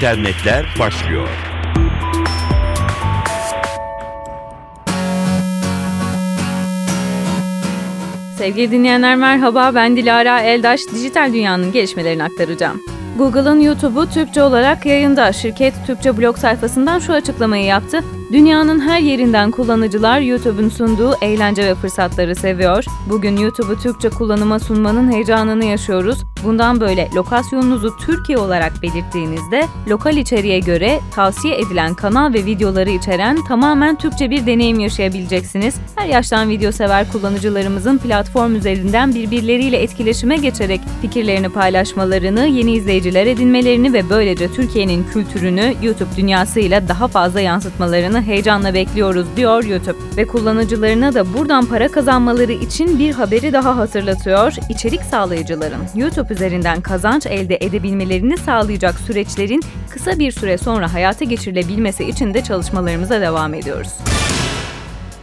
internetler başlıyor. Sevgili dinleyenler merhaba, ben Dilara Eldaş. Dijital dünyanın gelişmelerini aktaracağım. Google'ın YouTube'u Türkçe olarak yayında. Şirket Türkçe blog sayfasından şu açıklamayı yaptı. Dünyanın her yerinden kullanıcılar YouTube'un sunduğu eğlence ve fırsatları seviyor. Bugün YouTube'u Türkçe kullanıma sunmanın heyecanını yaşıyoruz. Bundan böyle lokasyonunuzu Türkiye olarak belirttiğinizde lokal içeriğe göre tavsiye edilen kanal ve videoları içeren tamamen Türkçe bir deneyim yaşayabileceksiniz. Her yaştan video sever kullanıcılarımızın platform üzerinden birbirleriyle etkileşime geçerek fikirlerini paylaşmalarını, yeni izleyiciler edinmelerini ve böylece Türkiye'nin kültürünü YouTube dünyasıyla daha fazla yansıtmalarını heyecanla bekliyoruz diyor YouTube. Ve kullanıcılarına da buradan para kazanmaları için bir haberi daha hatırlatıyor. İçerik sağlayıcıların YouTube üzerinden kazanç elde edebilmelerini sağlayacak süreçlerin kısa bir süre sonra hayata geçirilebilmesi için de çalışmalarımıza devam ediyoruz.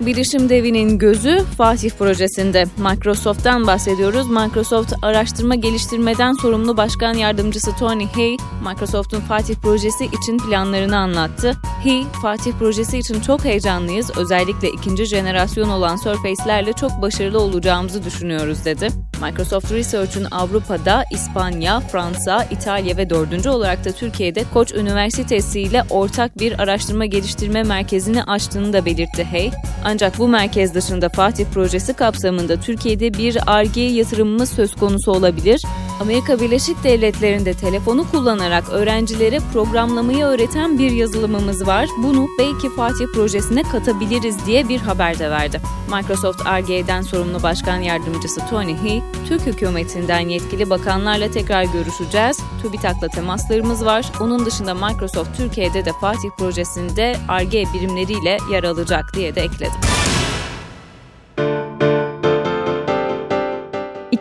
Bilişim devinin gözü Fatih projesinde. Microsoft'tan bahsediyoruz. Microsoft araştırma geliştirmeden sorumlu başkan yardımcısı Tony Hay, Microsoft'un Fatih projesi için planlarını anlattı. Hay, Fatih projesi için çok heyecanlıyız. Özellikle ikinci jenerasyon olan Surface'lerle çok başarılı olacağımızı düşünüyoruz dedi. Microsoft Research'un Avrupa'da İspanya, Fransa, İtalya ve dördüncü olarak da Türkiye'de Koç Üniversitesi ile ortak bir araştırma geliştirme merkezini açtığını da belirtti Hay. Ancak bu merkez dışında Fatih projesi kapsamında Türkiye'de bir ARGE yatırımımız söz konusu olabilir. Amerika Birleşik Devletleri'nde telefonu kullanarak öğrencilere programlamayı öğreten bir yazılımımız var. Bunu belki Fatih projesine katabiliriz diye bir haber de verdi. Microsoft ARGE'den sorumlu başkan yardımcısı Tony He, Türk hükümetinden yetkili bakanlarla tekrar görüşeceğiz. TÜBİTAK'la temaslarımız var. Onun dışında Microsoft Türkiye'de de Fatih projesinde ARGE birimleriyle yer alacak diye de ekledi.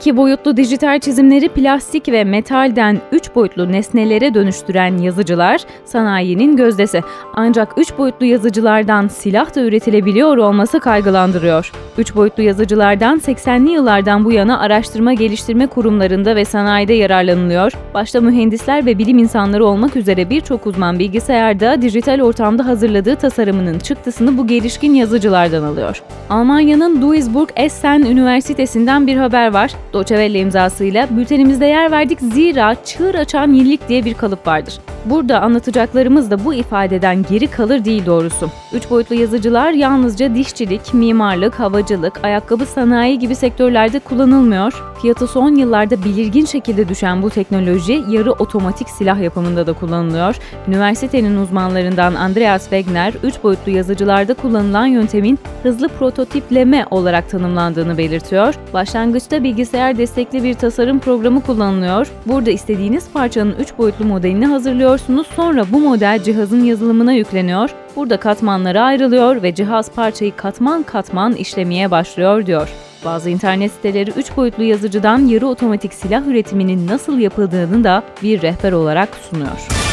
İki boyutlu dijital çizimleri plastik ve metalden üç boyutlu nesnelere dönüştüren yazıcılar sanayinin gözdesi. Ancak üç boyutlu yazıcılardan silah da üretilebiliyor olması kaygılandırıyor. Üç boyutlu yazıcılardan 80'li yıllardan bu yana araştırma geliştirme kurumlarında ve sanayide yararlanılıyor. Başta mühendisler ve bilim insanları olmak üzere birçok uzman bilgisayarda dijital ortamda hazırladığı tasarımının çıktısını bu gelişkin yazıcılardan alıyor. Almanya'nın Duisburg Essen Üniversitesi'nden bir haber var. Doçevelle imzasıyla bültenimizde yer verdik zira çığır açan yenilik diye bir kalıp vardır. Burada anlatacaklarımız da bu ifadeden geri kalır değil doğrusu. Üç boyutlu yazıcılar yalnızca dişçilik, mimarlık, havacılık, ayakkabı sanayi gibi sektörlerde kullanılmıyor. Fiyatı son yıllarda belirgin şekilde düşen bu teknoloji yarı otomatik silah yapımında da kullanılıyor. Üniversitenin uzmanlarından Andreas Wegner, üç boyutlu yazıcılarda kullanılan yöntemin hızlı prototipleme olarak tanımlandığını belirtiyor. Başlangıçta bilgisayar destekli bir tasarım programı kullanılıyor. Burada istediğiniz parçanın üç boyutlu modelini hazırlıyorsunuz. Sonra bu model cihazın yazılımına yükleniyor. Burada katmanlara ayrılıyor ve cihaz parçayı katman katman işlemeye başlıyor diyor. Bazı internet siteleri 3 boyutlu yazıcıdan yarı otomatik silah üretiminin nasıl yapıldığını da bir rehber olarak sunuyor.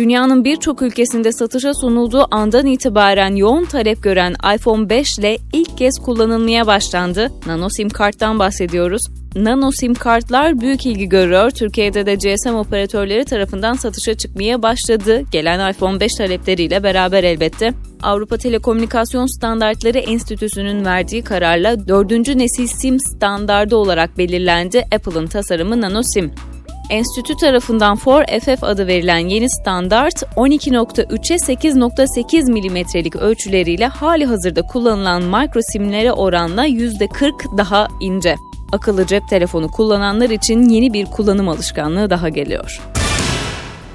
Dünyanın birçok ülkesinde satışa sunulduğu andan itibaren yoğun talep gören iPhone 5 ile ilk kez kullanılmaya başlandı. Nano SIM karttan bahsediyoruz. Nano SIM kartlar büyük ilgi görüyor. Türkiye'de de GSM operatörleri tarafından satışa çıkmaya başladı. Gelen iPhone 5 talepleriyle beraber elbette. Avrupa Telekomünikasyon Standartları Enstitüsü'nün verdiği kararla 4. nesil SIM standardı olarak belirlendi Apple'ın tasarımı Nano SIM. Enstitü tarafından 4FF adı verilen yeni standart 12.3'e 8.8 milimetrelik ölçüleriyle hali hazırda kullanılan micro simlere oranla %40 daha ince. Akıllı cep telefonu kullananlar için yeni bir kullanım alışkanlığı daha geliyor.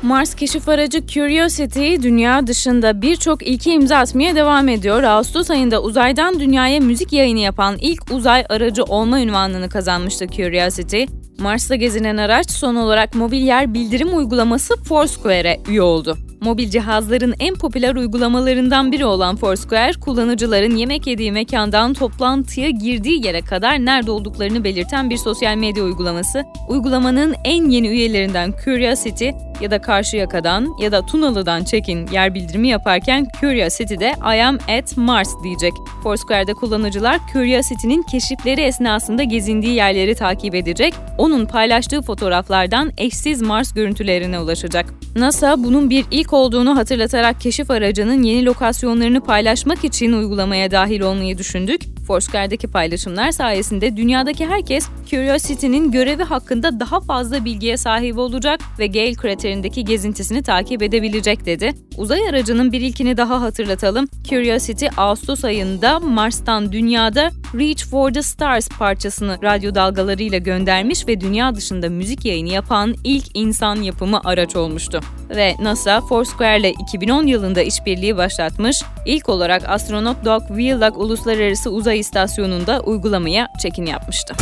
Mars keşif aracı Curiosity dünya dışında birçok ilki imza atmaya devam ediyor. Ağustos ayında uzaydan dünyaya müzik yayını yapan ilk uzay aracı olma ünvanını kazanmıştı Curiosity. Mars'ta gezinen araç son olarak mobil yer bildirim uygulaması Foursquare'e üye oldu. Mobil cihazların en popüler uygulamalarından biri olan Foursquare, kullanıcıların yemek yediği mekandan toplantıya girdiği yere kadar nerede olduklarını belirten bir sosyal medya uygulaması. Uygulamanın en yeni üyelerinden Curiosity, ya da Karşıyaka'dan ya da Tunalı'dan çekin yer bildirimi yaparken Curiosity'de I am at Mars diyecek. Foursquare'de kullanıcılar Curiosity'nin keşifleri esnasında gezindiği yerleri takip edecek, onun paylaştığı fotoğraflardan eşsiz Mars görüntülerine ulaşacak. NASA bunun bir ilk olduğunu hatırlatarak keşif aracının yeni lokasyonlarını paylaşmak için uygulamaya dahil olmayı düşündük. Foursquare'daki paylaşımlar sayesinde dünyadaki herkes Curiosity'nin görevi hakkında daha fazla bilgiye sahip olacak ve Gale kraterindeki gezintisini takip edebilecek dedi. Uzay aracının bir ilkini daha hatırlatalım. Curiosity Ağustos ayında Mars'tan dünyada Reach for the Stars parçasını radyo dalgalarıyla göndermiş ve dünya dışında müzik yayını yapan ilk insan yapımı araç olmuştu. Ve NASA, Foursquare ile 2010 yılında işbirliği başlatmış, ilk olarak astronot Doug Wheelock Uluslararası Uzay İstasyonu'nda uygulamaya çekin yapmıştı.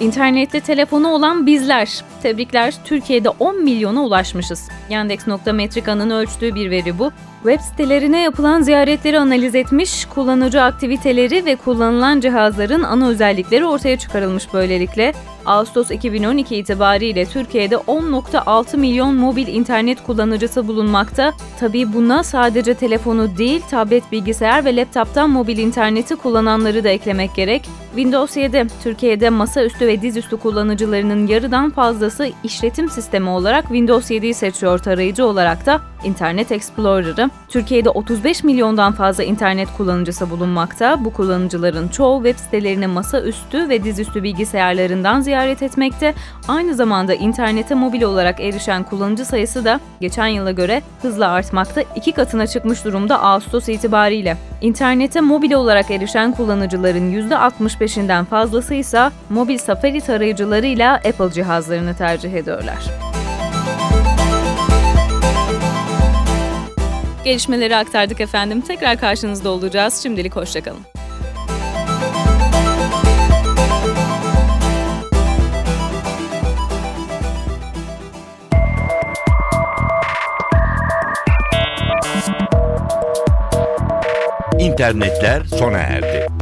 İnternette telefonu olan bizler. Tebrikler, Türkiye'de 10 milyona ulaşmışız. Yandex.metrika'nın ölçtüğü bir veri bu. Web sitelerine yapılan ziyaretleri analiz etmiş, kullanıcı aktiviteleri ve kullanılan cihazların ana özellikleri ortaya çıkarılmış böylelikle. Ağustos 2012 itibariyle Türkiye'de 10.6 milyon mobil internet kullanıcısı bulunmakta. Tabii buna sadece telefonu değil, tablet, bilgisayar ve laptoptan mobil interneti kullananları da eklemek gerek. Windows 7, Türkiye'de masaüstü ve dizüstü kullanıcılarının yarıdan fazlası işletim sistemi olarak Windows 7'yi seçiyor tarayıcı olarak da Internet Explorer'ı. Türkiye'de 35 milyondan fazla internet kullanıcısı bulunmakta. Bu kullanıcıların çoğu web sitelerini masaüstü ve dizüstü bilgisayarlarından ziyaret etmekte. Aynı zamanda internete mobil olarak erişen kullanıcı sayısı da geçen yıla göre hızla artmakta. iki katına çıkmış durumda Ağustos itibariyle. İnternete mobil olarak erişen kullanıcıların %65'inden fazlası ise mobil Safari tarayıcılarıyla Apple cihazlarını tercih ediyorlar. Gelişmeleri aktardık efendim. Tekrar karşınızda olacağız. Şimdilik hoşçakalın. İnternetler sona erdi.